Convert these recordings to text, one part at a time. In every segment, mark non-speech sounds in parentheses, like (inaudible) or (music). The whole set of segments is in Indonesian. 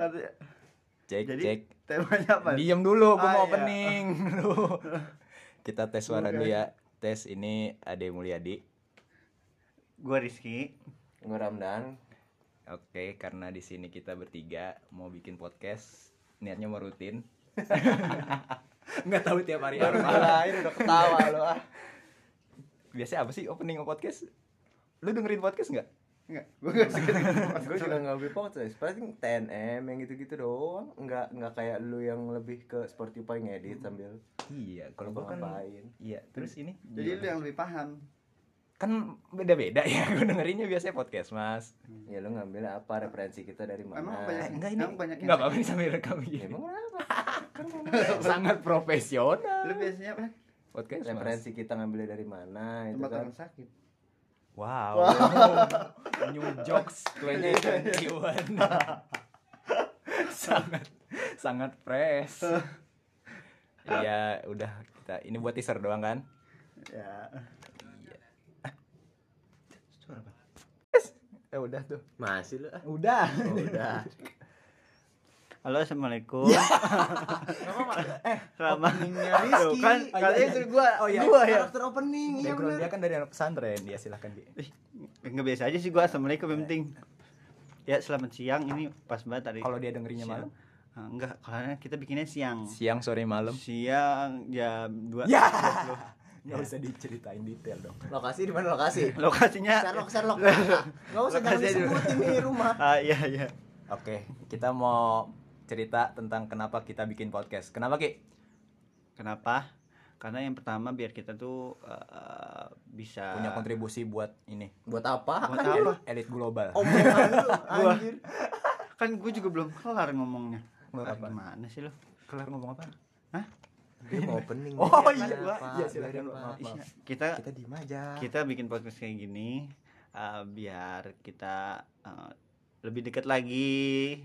Cek, Jadi cek. temanya apa? Diam dulu, gue Ah, mau iya. opening. (laughs) Lu. Kita tes suara dulu ya. Tes ini Ade Mulyadi. Gua Rizky. Gue Ramdan. Oke, karena di sini kita bertiga mau bikin podcast, niatnya mau rutin. (laughs) Nggak tahu tiap hari Baru apa. mulai udah ketawa lo ah. Biasanya apa sih opening podcast? Lu dengerin podcast nggak? Enggak, gua enggak suka. (laughs) Gue juga nggak lebih podcast. Paling TNM yang gitu-gitu doang. Nggak nggak kayak lu yang lebih ke Spotify ngedit sambil Iya, kalau gua kan ngapain. Iya, terus ini Jadi lu yang lebih paham. kan beda-beda ya. (laughs) Gue dengerinnya biasanya podcast, Mas. Ya lu ngambil apa referensi kita dari mana? Emang banyak Eh, enggak ini. Emang banyak yang Enggak apa-apa nih sambil rekam gini. Emang apa? (laughs) Sangat profesional. Lu biasanya apa? Podcast Mas. Referensi kita ngambilnya dari mana itu Tempat kan. orang sakit. Wow. New jokes 2021. (laughs) sangat sangat fresh. Iya, udah kita ini buat teaser doang kan? Ya. Eh udah tuh. Masih lu ah. Udah. Oh, udah. (laughs) Halo, assalamualaikum. Ya. (laughs) Selamat. Openingnya Tuh, Rizky. kan Oh, iya. itu gua. Oh, iya. Gua ya. Karakter opening. Iya bener. dia kan dari anak pesantren, dia silahkan Bi. Enggak biasa aja sih gua. Assalamualaikum yang penting. Ya, selamat siang. Ini pas banget tadi. Kalau dia dengerinnya Siang. malam, Ah, enggak, karena kita bikinnya siang. siang sore malam. Siang jam 2. Ya. (laughs) Nggak usah diceritain detail dong. Lokasi di mana lokasi? Lokasinya Sherlock, Sherlock. (laughs) Enggak usah jangan disebutin nih rumah. Ah, iya iya. Oke, kita mau cerita tentang kenapa kita bikin podcast. Kenapa Ki? Kenapa? Karena yang pertama biar kita tuh eh, bisa Punya kontribusi buat ini Buat apa? Buat apa? elit global. Omongan lu (laughs) Gua. anjir. kan gue juga belum kelar ngomongnya. Kelar Ah, apa? Gimana sih lo? Kelar ngomong apa? Dia mau opening. Oh, nih. iya. Iya, silakan. Maaf, maaf. Iya, kita Kita diem aja. kita bikin podcast kayak gini eh, biar kita eh, lebih dekat lagi,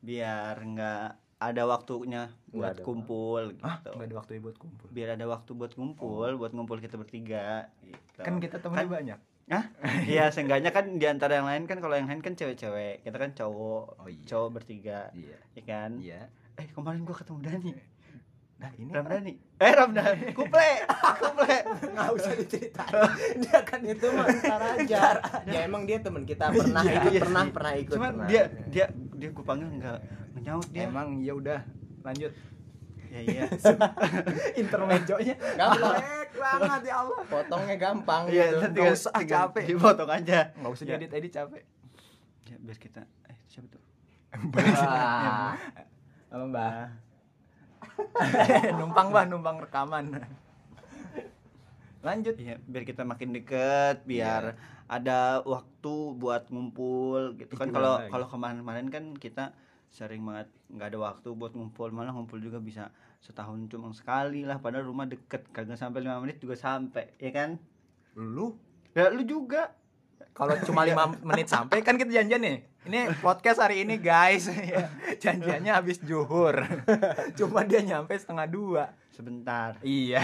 biar nggak ada waktunya buat ada, kumpul gitu. nggak ada waktu buat kumpul. Biar ada waktu buat ngumpul, buat ngumpul kita bertiga. Gitu. Kan kita temennya banyak. (laughs) Iya, seenggaknya kan di antara yang lain kan kalau yang lain kan cewek-cewek, kita kan cowok, Oh, iya. cowok bertiga, Iya. ya kan? Iya. Eh kemarin gua ketemu Dani, Nah, ini Ramdhani, eh Ramdhani, kuple, kuple. nggak usah diceritain dia kan itu mah ntar aja ya emang dia temen kita pernah Iya, ikut iya pernah pernah ikut Cuman pernah. dia dia dia gua panggil nggak nggak nyaut dia. emang ya udah lanjut. Ya iya. (laughs) Intermezzonya gampang banget ya Allah. potongnya gampang Iya, gitu. Nggak kan usah, tinggal capek. Dipotong aja. Enggak usah Ya. edit edit capek. Ya, biar kita eh siapa tuh? Wah. Apa, Mbah? numpang, Mbah, numpang rekaman. Lanjut. Iya, biar kita makin deket, biar ada waktu buat ngumpul gitu kan. Kalau lagi. kalau kemarin-kemarin kan kita sering banget nggak ada waktu buat ngumpul, malah ngumpul juga bisa setahun cuma sekali lah. Padahal rumah deket, kagak sampai lima menit juga sampai, ya kan? Lu Ya lu juga. kalau cuma lima (laughs) menit sampai kan kita janjian nih. Ini podcast hari ini guys. (laughs) Ya, Janjiannya habis zuhur. (laughs) Cuma dia nyampe setengah dua. Sebentar. Iya.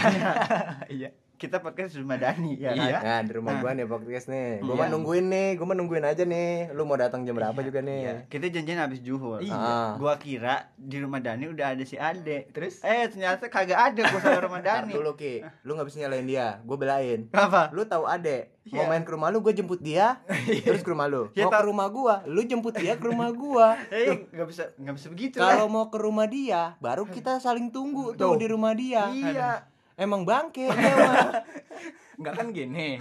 Iya. Kita podcast di rumah Dani ya kan? Iya. Nah, di rumah Nah. gua nih podcast nih. Gua Iya. mah nungguin nih, gua mah nungguin aja nih. Lu mau datang jam berapa juga nih? Iya. Kita janjian habis zuhur. Iya. Ah. Gua kira di rumah Dani udah ada si Ade. Terus Eh ternyata kagak ada gua sama rumah Dani. dulu Ki, lu gak bisa nyalain dia, gue belain Apa? Lu tahu Ade, mau Iya. main ke rumah lu, gue jemput dia Terus ke rumah lu Ya, Mau ke rumah gua, lu jemput dia ke rumah gua Eh, nggak bisa nggak bisa begitu Kalau mau ke rumah dia, baru kita saling tunggu tuh Tuh. di rumah dia Iya. Emang bangke dia (laughs) mah. Enggak kan gini.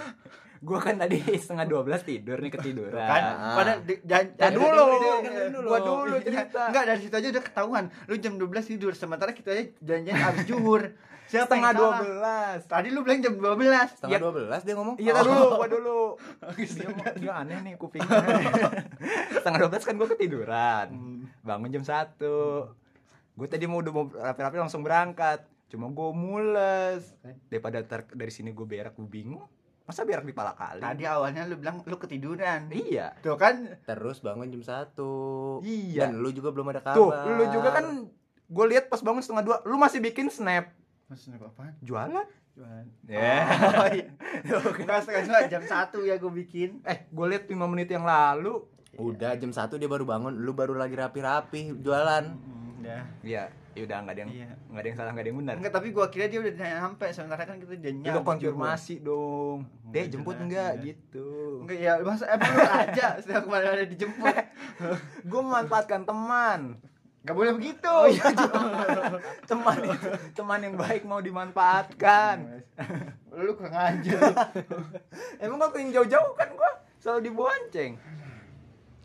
Gua kan tadi setengah 12 tidur nih ketiduran. kan Ah. pada di, jan, Ya jan- dulu, dengerin dengerin dulu. gua dulu Iya. cerita enggak dari situ aja udah ketahuan lu jam 12 tidur sementara kita aja janjian habis zuhur siapa setengah salah? 12. tadi lu bilang jam 12 Setengah Iya. dua belas dia ngomong Iya tar dulu, gua dulu. (laughs) Dia, (laughs) dia aneh nih kupingnya. Setengah 12 kan gua ketiduran. Bangun jam 1. Gue tadi mau udah mau rapi-rapi langsung berangkat. Cuma gue mules. Daripada tar- dari sini gue berak gue bingung. Masa berak di pala kali? tadi awalnya lu bilang lu ketiduran Iya. tuh kan Terus bangun jam satu Iya. Dan lu juga belum ada kabar Tuh, lu juga kan gue lihat pas bangun setengah dua, lu masih bikin snap maksudnya apaan jualan. Jualan. Ya. Oh, iya. (laughs) Enggak setengah jam satu ya gue bikin. Eh, gue lihat 5 menit yang lalu Udah jam 1 dia baru bangun, lu baru lagi rapi-rapi jualan. Hmm, udah Iya, ya udah nggak ada yang Iya. nggak ada yang salah nggak ada yang benar. enggak tapi gua kira dia udah nyampe sementara kan kita udah Lu nyampe konfirmasi dong. Deh jemput enggak iya. gitu. enggak ya masa emang lu aja setiap kemarin ada dijemput (laughs) Gue memanfaatkan teman. Gak boleh begitu. Oh iya, (laughs) teman itu, teman yang baik mau dimanfaatkan. Lu kurang aja. (laughs) Emang waktu yang jauh-jauh kan gua selalu dibonceng.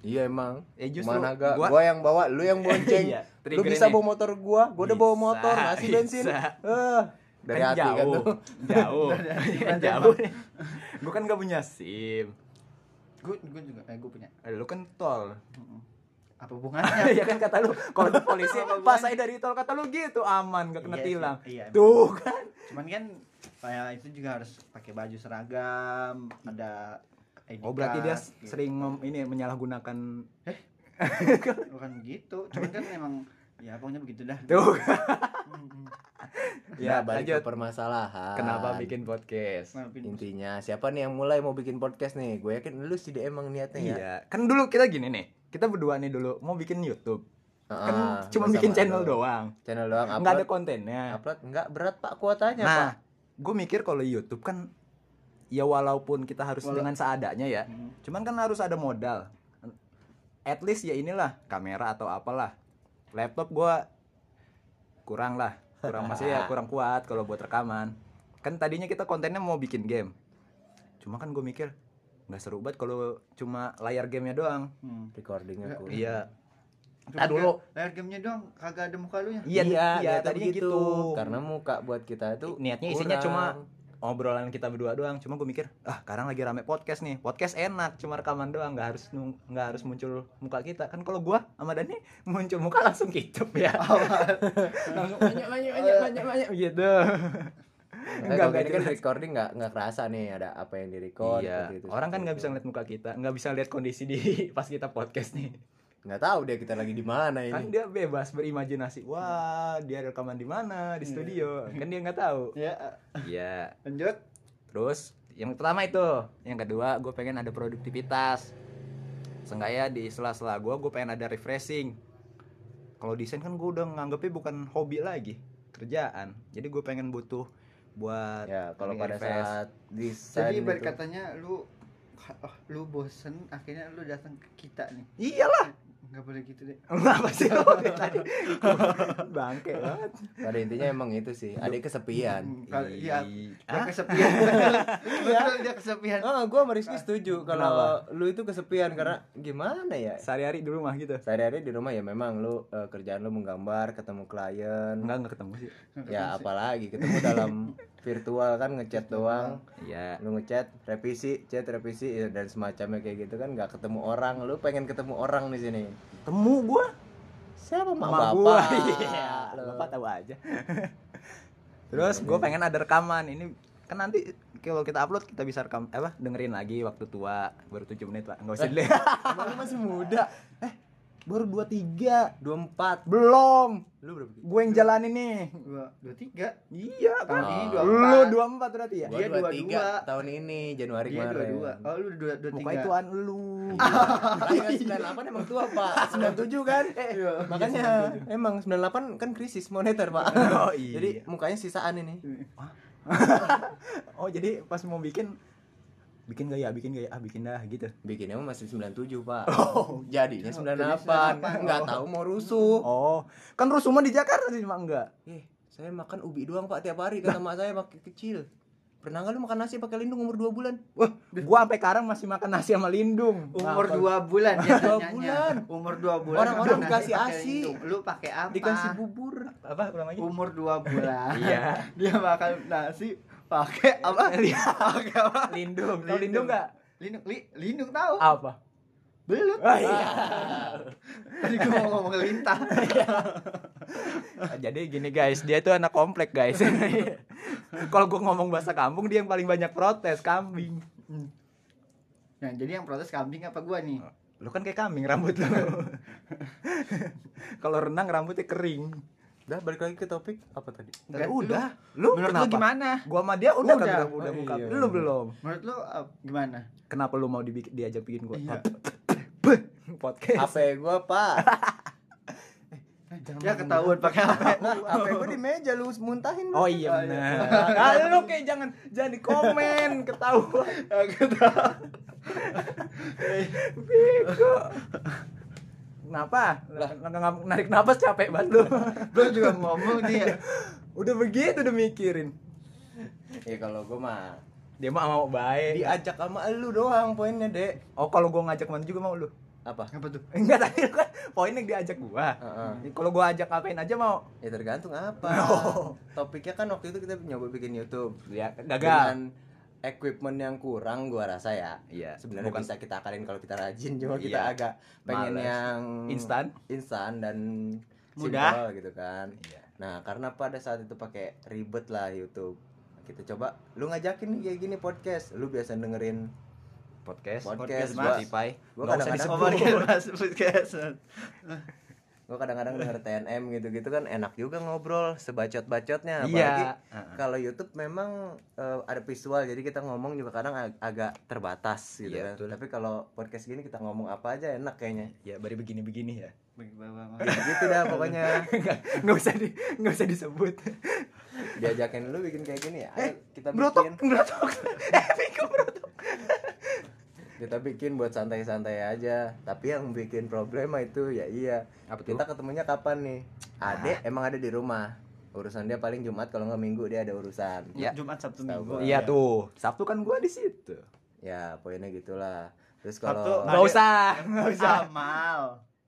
Iya emang. Eh, justru Mana gak? gua- Gua, yang bawa, lu yang (laughs) bonceng. Iya, lu bisa ini. bawa motor gua, gua udah bawa Bisa, motor, ngasih bensin. bisa. Eh, dari kan hati kan jauh, tuh. jauh, (laughs) Bukan jauh. (laughs) Gue kan gak punya SIM. Gue gue juga eh gue punya. Eh, Lu kan tol. Apa hubungannya? ya kan kata lu kalau di polisi pas saya dari tol kata lu gitu aman gak kena Iya tilang. iya, emang. Tuh kan. Cuman kan kayak itu juga harus pakai baju seragam, ada ID Oh berarti dia gitu. sering ngom- ini menyalahgunakan (laughs) bukan gitu. Cuman kan memang ya pokoknya begitu dah. tuh. Hmm, (laughs) Ya, Ya, balik lanjut. ke permasalahan. Kenapa bikin podcast? Maafin. Intinya siapa nih yang mulai mau bikin podcast nih? Gue yakin lu sih dia emang niatnya ya. Iya, kan dulu kita gini nih. Kita berdua nih dulu mau bikin YouTube. Kan Ah, cuma bikin channel lu. doang. Channel doang. Nggak ada upload- kontennya. upload enggak berat Pak kuotanya, Pak. Nah, gue mikir kalau YouTube kan ya walaupun kita harus Wala- dengan seadanya ya, Hmm. cuman kan harus ada modal. At least ya inilah kamera atau apalah. Laptop gua kurang lah, kurang (laughs) masih ya kurang kuat kalau buat rekaman. Kan tadinya kita kontennya mau bikin game. Cuma kan gue mikir nggak seru banget kalau cuma layar gamenya doang. Hmm. Recordingnya kurang. Iya. Ah, dulu. Layar gamenya doang kagak ada muka lu ya. Iya, iya, niatnya tadinya begitu. gitu. Karena muka buat kita itu Niatnya isinya cuma. Obrolan kita berdua doang. Cuma gue mikir ah sekarang lagi rame podcast nih. Podcast enak cuma rekaman doang. Nggak harus nggak harus muncul muka kita. Kan kalau gua sama Dani muncul muka langsung kicep ya. (laughs) Langsung banyak banyak banyak banyak banyak gitu. Enggak, Enggak, enggak, enggak kan jelas. recording enggak enggak kerasa nih ada apa yang di record iya. seperti itu, orang kan seperti nggak bisa ngeliat muka kita nggak bisa lihat kondisi di (laughs) pas kita podcast nih nggak tahu dia kita lagi di mana ini. kan dia bebas berimajinasi wah dia rekaman di mana di studio kan dia nggak tahu (laughs) Ya, iya lanjut. Terus yang pertama itu, yang kedua gue pengen ada produktivitas. Seenggaknya di sela-sela gue, gue pengen ada refreshing. Kalau desain kan gue udah nganggepnya bukan hobi lagi, kerjaan. Jadi gue pengen butuh buat ya kalau pada refresh. saat desain Jadi berkatanya lu oh, lu bosen akhirnya lu datang ke kita nih. iyalah Enggak boleh gitu deh. (laughs) apa sih? Lo tadi. (laughs) Bangke banget. Pada intinya emang itu sih ada kesepian. Kalau (laughs) iya, dia ah? kesepian. Betul dia kesepian. ah gua sama Rizky setuju kalau lu itu kesepian karena gimana ya? Sehari-hari di rumah gitu? Sehari-hari di rumah ya memang lu eh, kerjaan lu menggambar ketemu klien. Enggak enggak ketemu sih. Ya apalagi ketemu dalam virtual kan ngechat doang. Iya. Lu ngechat revisi chat revisi ya, dan semacamnya kayak gitu kan nggak ketemu orang. Lu pengen ketemu orang di sini temu gua. Siapa mak? Sama bapak. gua. (laughs) Iya. Bapak tahu aja. (laughs) Terus gue pengen ada rekaman. Ini kan nanti kalau kita upload kita bisa rekam apa dengerin lagi waktu tua. Baru 7 menit pak. Nggak usah deh (laughs) masih muda? Eh baru 23 24 belum. Lu berapa gue yang jalanin nih. Dua, dua tiga. iya kan Oh. dua lu empat. 24 berarti ya? Dia Gua 23 dua-dua. tahun ini Januari Dia dua kemarin. Dua. Oh lu dua dua muka tiga. ituan lu. Makanya 98 emang tua pak. 97 kan? (laughs) Iya. Makanya emang 98 kan krisis moneter pak. Oh, (laughs) iya. Jadi mukanya sisaan ini. (laughs) Oh jadi pas mau bikin bikin gak ya bikin gak ya ah bikin dah gitu Bikinnya mah masih 97 pak (laughs) Oh. Jadinya Oh, 98 jadi 98. Nggak tahu mau rusuh oh kan rumah di Jakarta sih mak enggak Eh saya makan ubi doang pak tiap hari kata mak saya pakai kecil Pernah nggak lu makan nasi pakai lindung umur 2 bulan? Wah, gua sampai sekarang masih makan nasi sama lindung. Umur dua bulan dia Dua bulan. Umur dua bulan. Orang-orang dikasih ASI. Lu pakai apa? Dikasih bubur apa ulang lagi? Umur dua bulan. Iya. (laughs) Dia makan nasi pakai apa? (laughs) Pakai apa? Lindung. Tahu lindung enggak? Lindung, li, lindung tahu. Apa? Belut. Ah, iya. (laughs) Tadi gua mau ngomong lintah. (laughs) Jadi gini guys, dia itu anak komplek guys. Kalau gua ngomong bahasa kampung dia yang paling banyak protes kambing. Nah, jadi yang protes kambing apa gua nih? Lu kan kayak kambing rambut lu. Kalau renang rambutnya kering. Udah balik lagi ke topik Apa tadi? Enggak, udah. Lu, Menurut kenapa? lu gimana? Gua sama dia udah Udah. kan udah, udah Oh, buka. iya. Lu belum. Menurut lu uh, gimana? Kenapa lu mau dibik- diajak bikin gua? Iya. podcast. HP gua, Pak. Jangan Ya ketahuan pakai HP. HP (laughs) gua di meja lu muntahin. Oh iya benar. Ah, lu kayak jangan jangan di komen (laughs) ketahuan. Bego. Kenapa? Lah narik napas capek banget lu. (laughs) Belum juga ngomong dia. udah begitu udah mikirin. Ya kalau gua mah Dia mah mau baik. diajak sama lu doang poinnya, Dek. Oh kalau gua ngajak mana juga mau lu. Apa? Apa tuh? Enggak tadi lu kan poinnya diajak gua. Heeh. Kalau gua ajak ngapain aja mau. Ya tergantung apa. (laughs) Oh. Topiknya kan waktu itu kita nyoba bikin YouTube. Ya Dengan gagal. Equipment yang kurang gua rasa ya. Iya. Sebenarnya Bukan- bisa kita akalin kalau kita rajin cuma kita Iya. agak pengen Males. yang Instan. instan dan Mudah. simple gitu kan. Iya. Nah, karena pada saat itu pakai ribet lah YouTube. Kita coba lu ngajakin kayak gini podcast. Lu biasa dengerin Podcast, podcast, Mas. Spotify. Gua usah kadang-kadang- podcast podcast. (laughs) gua kadang-kadang (laughs) denger TNM gitu-gitu kan enak juga ngobrol sebacot-bacotnya Iya. apalagi Heeh. kalau YouTube memang eh, ada visual jadi kita ngomong juga kadang ag- agak terbatas gitu Iya, kan. betul. Tapi kalau podcast gini kita ngomong apa aja enak kayaknya. Ya bari begini-begini ya. Mas. gitu dah pokoknya. (laughs) Nggak nggak usah di nggak usah disebut. Diajakin lu bikin kayak gini ya. Ayo kita Brotok, bikin. brotok. (laughs) Eh, Bego brotok. Kita bikin buat santai-santai aja. Tapi yang bikin problema itu ya iya. Apa tuh? Kita ketemunya kapan nih? Ade emang ada di rumah. Urusan dia paling Jumat kalau nggak Minggu dia ada urusan. Ya. Jumat Sabtu Setahu Minggu. Iya tuh. Sabtu kan gua di situ. Ya, poinnya gitulah. Terus kalau Nggak usah, (laughs) nggak usah. Amal.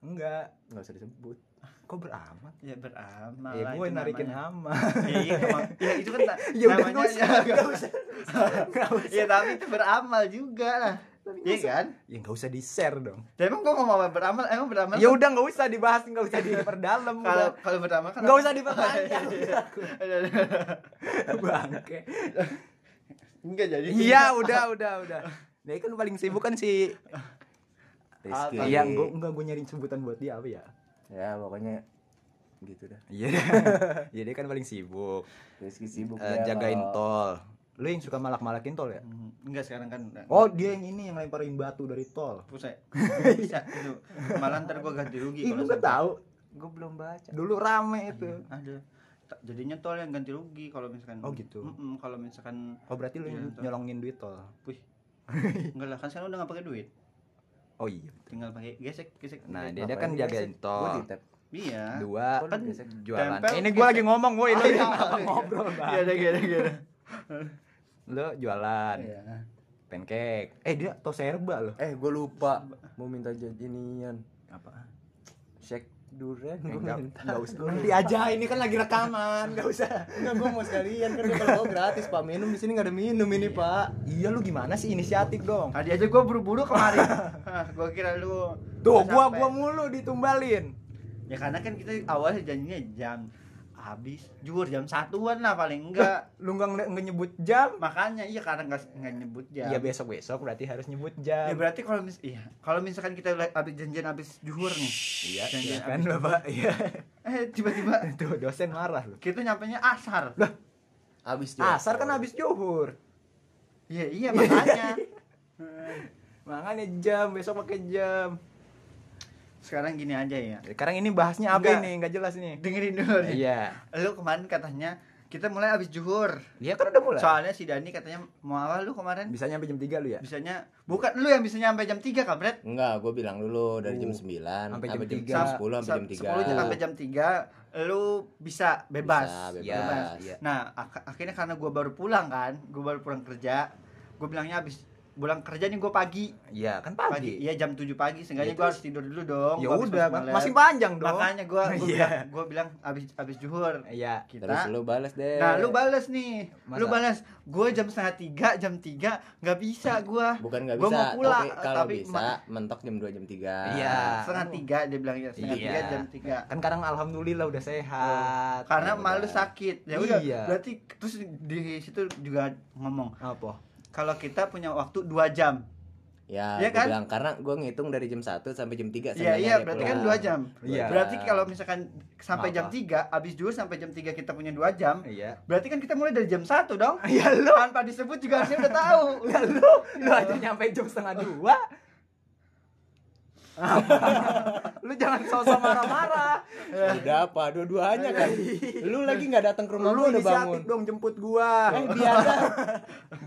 Enggak. nggak usah disebut. Kok beramat? Ya beramal. Ya gue narikin namanya. amal. Ya, iya, (laughs) ya itu kan (laughs) Ya udah namanya nggak usah, ya, nggak usah. Nggak usah. ya tapi itu beramal juga lah. Iya kan? Ya nggak usah di share dong. Ya, emang gua ngomong beramal, emang beramal Ya udah nggak usah dibahas, nggak usah diperdalam. kalau kalau beramal kan Nggak apa? usah diperpanjang. (laughs) Bangke. Enggak jadi. Iya, udah, udah, udah. Dia kan paling sibuk kan si Rizky. Iya, gua enggak gua nyariin sebutan buat dia apa ya? Ya, pokoknya gitu dah. Iya. (laughs) Iya, dia kan paling sibuk. Rizky sibuk Eh, dia jagain tol. Lu yang suka malak-malakin tol ya? Hmm, Enggak sekarang kan. Oh, dia yang ini yang lemparin batu dari tol. Pusat. Bisa itu. Malah ntar gua ganti rugi Ih, nggak tahu. Gue belum baca. Dulu rame itu. Ada. Ta- Jadinya tol yang ganti rugi kalau misalkan. Oh, gitu. Mm-mm, kalau misalkan Oh, berarti lu Iya, nyolongin duit tol. Wih. (laughs) Enggak lah, kan sekarang udah nggak pakai duit. Oh iya. Tinggal pakai gesek, gesek. Nah, gesek. dia, dia kan jagain Gue tol. Iya. Dua kan jualan. tempel, Eh, ini gua gesek. lagi ngomong, lu Oh, iya. kenapa ngobrol, Bang? Iya, Lu jualan Iya. pancake. Eh, dia tos serba loh. Eh, gue lupa mau minta jadian Apa? shake durian. Eh, Gue Enggak, usah. Nanti aja, ini kan lagi rekaman, enggak usah. Enggak, gue mau sekalian kan kalau mau gratis pak minum di sini nggak ada minum ini pak. Iya, lu gimana sih inisiatif dong? Tadi aja gua buru-buru kemarin. Hah, gua kira lu Tuh, gua sampai. gua mulu ditumbalin. Ya karena kan kita awalnya janjinya jam habis juhur jam satuan lah paling enggak. Lu enggak enggak nyebut jam. Makanya iya karena enggak enggak nyebut jam. Iya, besok-besok berarti harus nyebut Ya jam. berarti kalau mis iya, kalau misalkan kita habis janjian habis juhur nih. Iya, Janjian iya kan habis Bapak. Iya. Eh tiba-tiba (laughs) Tuh, dosen marah lu. kita nyampenya asar. Abis Asar kan habis juhur. Iya iya makanya. (laughs) Makanya jam, besok pakai jam. Sekarang gini aja ya. Sekarang ini bahasnya apa Enggak. ini? Enggak jelas nih. Dengerin dulu nih. Iya. Lu kemarin katanya kita mulai habis juhur. Dia kan udah mulai. Soalnya si Dani katanya mau awal lu kemarin Bisa nyampe jam 3 lu ya? bisanya bukan lu yang bisa nyampe jam 3 kabret. Enggak, gue bilang dulu dari jam Uh, 9 sampai jam jam, tiga. 10 sampai jam 3. 10 sampai jam 3 lu bisa bebas. Bisa, bebas. Iya, iya. Nah, ak- akhirnya karena gua baru pulang kan, gua baru pulang kerja, gua bilangnya habis pulang kerja nih gua pagi. Iya, kan Pagi. Iya jam 7 pagi, seenggaknya gua terus? harus tidur dulu dong. Ya gua udah, masih panjang dong. Makanya gua gua, (laughs) Iya. bilang, gua bilang habis habis juhur. Iya. Kita Terus lu balas deh. Nah, lu bales nih. Lu Masa? balas. Gua jam setengah tiga, jam 3 nggak bisa gua. Bukan nggak Gua bisa, mau pulang, tapi kalau tapi bisa mentok jam 2 jam 3. Iya. Setengah tiga dia bilang ya, setengah Iya. tiga jam tiga. Kan sekarang alhamdulillah udah sehat. Karena Ya malu sakit. Ya udah. Iya. Berarti terus di situ juga ngomong apa? Kalau kita punya waktu 2 jam. Ya, Iya gua kan? bilang karena gua ngitung dari jam 1 sampai jam 3 Iya iya berarti kan 2 jam. Iya. Berarti kalau misalkan sampai jam Apa? 3, habis juhur sampai jam 3 kita punya 2 jam. Iya. Berarti kan kita mulai dari jam 1 dong. Iya lu. Tanpa disebut juga harusnya udah tahu. Lah (laughs) lu, lu aja nyampe jam setengah dua. (laughs) lu jangan sosok marah-marah Udah apa dua-duanya kan. Lu lagi nggak datang ke rumah lu gua udah bangun. dong jemput gua Eh biasa.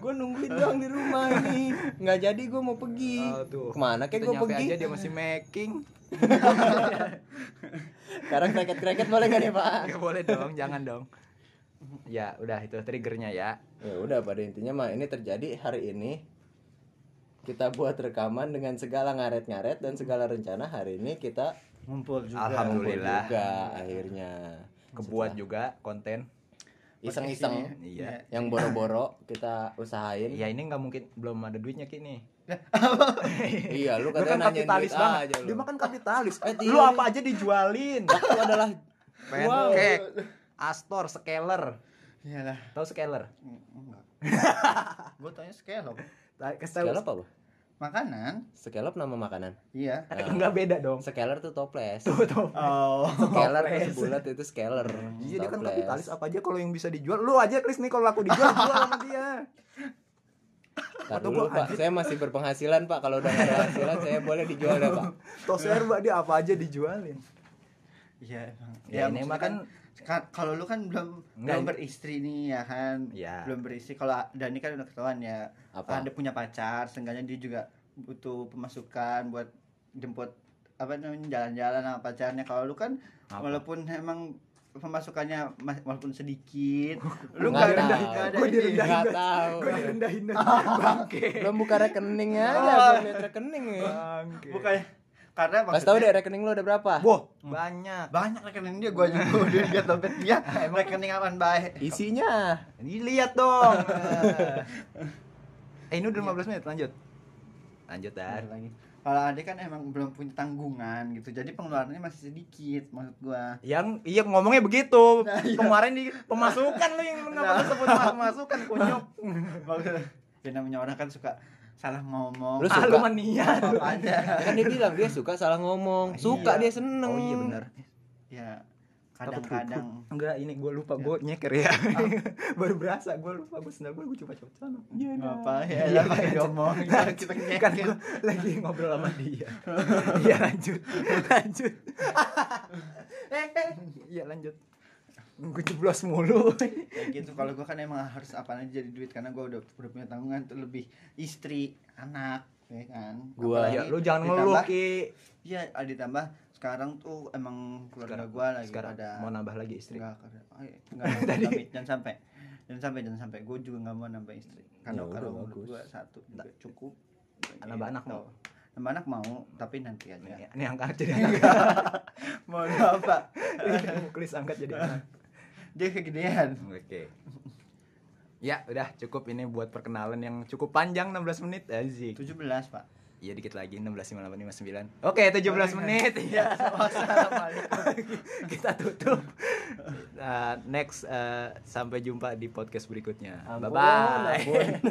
gue nungguin doang di rumah ini. Nggak jadi gue mau pergi. Oh. Ke mana kayak nyampe pergi? aja dia masih making (laughs) Sekarang kreket-kreket boleh nggak nih pak? Gak boleh dong, jangan dong. Ya, udah itu triggernya ya. Ya udah pada intinya mah ini terjadi hari ini kita buat rekaman dengan segala ngaret-ngaret dan segala rencana hari ini kita ngumpul juga Alhamdulillah. juga akhirnya Kebuat juga konten. iseng-iseng Iya. yang boro-boro kita usahain Ya ini nggak mungkin belum ada duitnya kini. (laughs) iya lu kan katanya nanyain kapitalis duit banget. aja lu Dia makan kapitalis. Eh, lu iya. apa aja dijualin. itu adalah Pancake, Astor, Scaler. iyalah Tahu Scaler? enggak (laughs) gue tanya scallop Kasih scallop apa? Makanan. Scallop nama makanan? Iya. (laughs) Enggak beda dong. scaler tuh toples. Oh. (laughs) Scaler Toples. tuh bulat itu scaler. Iya dia kan kapitalis. Apa aja kalau yang bisa dijual. Lu aja Chris nih kalau laku dijual jual sama dia. (laughs) Atau dulu pak. saya masih berpenghasilan pak. Kalau udah ada penghasilan saya boleh dijual ya pak. Toser mbak dia apa aja dijualin. iya emang. Ya, ini maksudnya mah kan kan kalau lu kan belum Enggak, belum beristri nih ya kan Iya. belum beristri kalau Dani kan udah ketahuan ya Apa? ada punya pacar seenggaknya dia juga butuh pemasukan buat jemput apa namanya jalan-jalan sama pacarnya kalau lu kan Apa? walaupun emang pemasukannya mas- walaupun sedikit Nggak lu nggak ada tahu. nggak ada Gua ini. direndahin. nggak dah. tahu Gue direndahin dah. (laughs) bangke. belum buka rekeningnya aja Oh. lihat rekening ya Bangke. bukan karena kasih tahu deh rekening lu ada berapa Boh, banyak. banyak rekening dia gua juga udah (laughs) lihat dompet dia (laughs) rekening apaan baik isinya Dilihat dong. (laughs) eh ini udah 15 menit lanjut. Lanjut dah. Ada lagi. Kalau adik kan emang belum punya tanggungan gitu, jadi pengeluarannya masih sedikit maksud gua. Yang iya ngomongnya begitu. Nah, iya. Kemarin di pemasukan lu yang Nah. ngapa sebut pemasukan kunyuk. Maksudnya, ya namanya orang kan suka salah ngomong. Lu Ah, suka? lu mania. apa aja. kan dia bilang dia suka salah ngomong suka Iya. dia seneng Oh iya benar. Ya kadang-kadang Enggak, ini gue lupa gue nyeker ya. (laughs) Baru berasa gue lupa gue sendal gue gue coba coba sana. Iya dah. apa ya lah pakai ngomong (laughs) kita kan nyeker. gue lagi ngobrol sama dia. (laughs) Iya lanjut, lanjut. Eh, eh. Iya lanjut. Gue jeblos mulu. Kayak gitu kalau gua kan emang harus apa aja jadi duit karena gua udah udah punya tanggungan tuh lebih istri, anak, ya kan. Gua- Ya lu jangan ngeluh ki. Iya, ah, ditambah sekarang tuh emang keluarga gua lagi sekarang pada mau nambah lagi istri. Enggak, karena oh, iya, (laughs) tapi jangan sampai. Jangan sampai, jangan sampai. Gue juga nggak mau nambah istri. Kalau Ya kalau menurut gue satu juga cukup. Nambah anak Gitu. mau? Nambah anak mau, tapi nanti aja. Nih, ini angkat jadi (laughs) anak. mau apa? Klis angkat jadi anak. Dia kegedean. Oke. Ya, udah cukup ini buat perkenalan yang cukup panjang 16 menit Azik. 17, Pak. Iya dikit lagi 16 58 59. Oke, 17 menit. Iya. (laughs) Kita tutup. Uh, next uh, sampai jumpa di podcast berikutnya. Bye Ampun, bye. ampun.